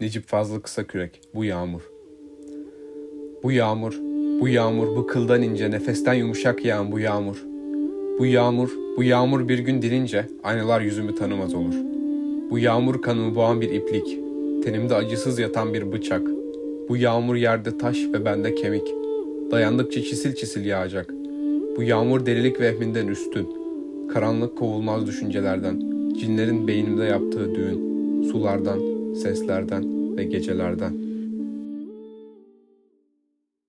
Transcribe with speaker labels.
Speaker 1: Necip Fazıl Kısakürek, bu yağmur. Bu yağmur, bu yağmur, bu kıldan ince, nefesten yumuşak yağan bu yağmur. Bu yağmur, bu yağmur bir gün dilince aynalar yüzümü tanımaz olur. Bu yağmur kanımı boğan bir iplik, tenimde acısız yatan bir bıçak. Bu yağmur yerde taş ve bende kemik. Dayandıkça çisil çisil yağacak. Bu yağmur delilik vehminden üstün. Karanlık kovulmaz düşüncelerden, cinlerin beynimde yaptığı düğün, sulardan, seslerden ve gecelerden.